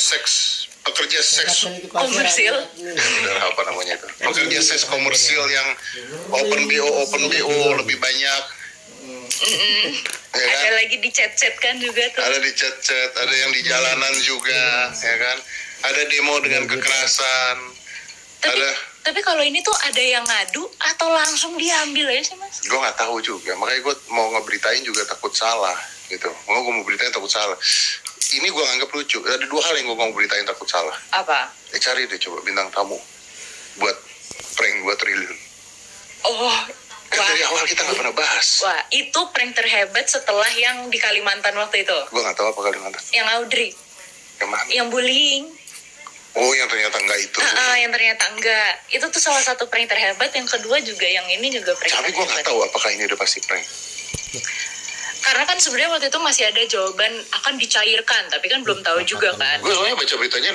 seks pekerja seks. Komersil. Apa namanya itu? Pekerja seks komersil yang open bo open bo lebih banyak. Ya kan? Ada lagi di chat-chat kan juga tuh. ada di chat-chat ada yang di jalanan juga ya kan? Ada demo dengan kekerasan. Tapi ada. tapi kalau ini tuh ada yang ngadu atau langsung diambil ya sih mas? gue nggak tahu juga. Makanya gue mau ngeberitain juga takut salah gitu. Mau gue mau beritain takut salah. Ini gue lucu ada dua hal yang gue mau beritain takut salah Apa? eh cari deh coba bintang tamu buat prank 2 triliun Oh, kan wah. dari awal kita nggak pernah bahas Wah, itu prank terhebat setelah yang di Kalimantan waktu itu. gue nggak tahu apa Kalimantan Yang Audrey, yang mana yang bullying. oh yang ternyata nggak itu Ah, ah, yang ternyata enggak. Itu tuh salah satu prank terhebat. Yang kedua juga yang ini juga prank tapi gue nggak tahu apakah ini udah pasti prank Karena kan sebenarnya waktu itu masih ada jawaban akan dicairkan, tapi kan belum tahu juga kan. gue soalnya baca beritanya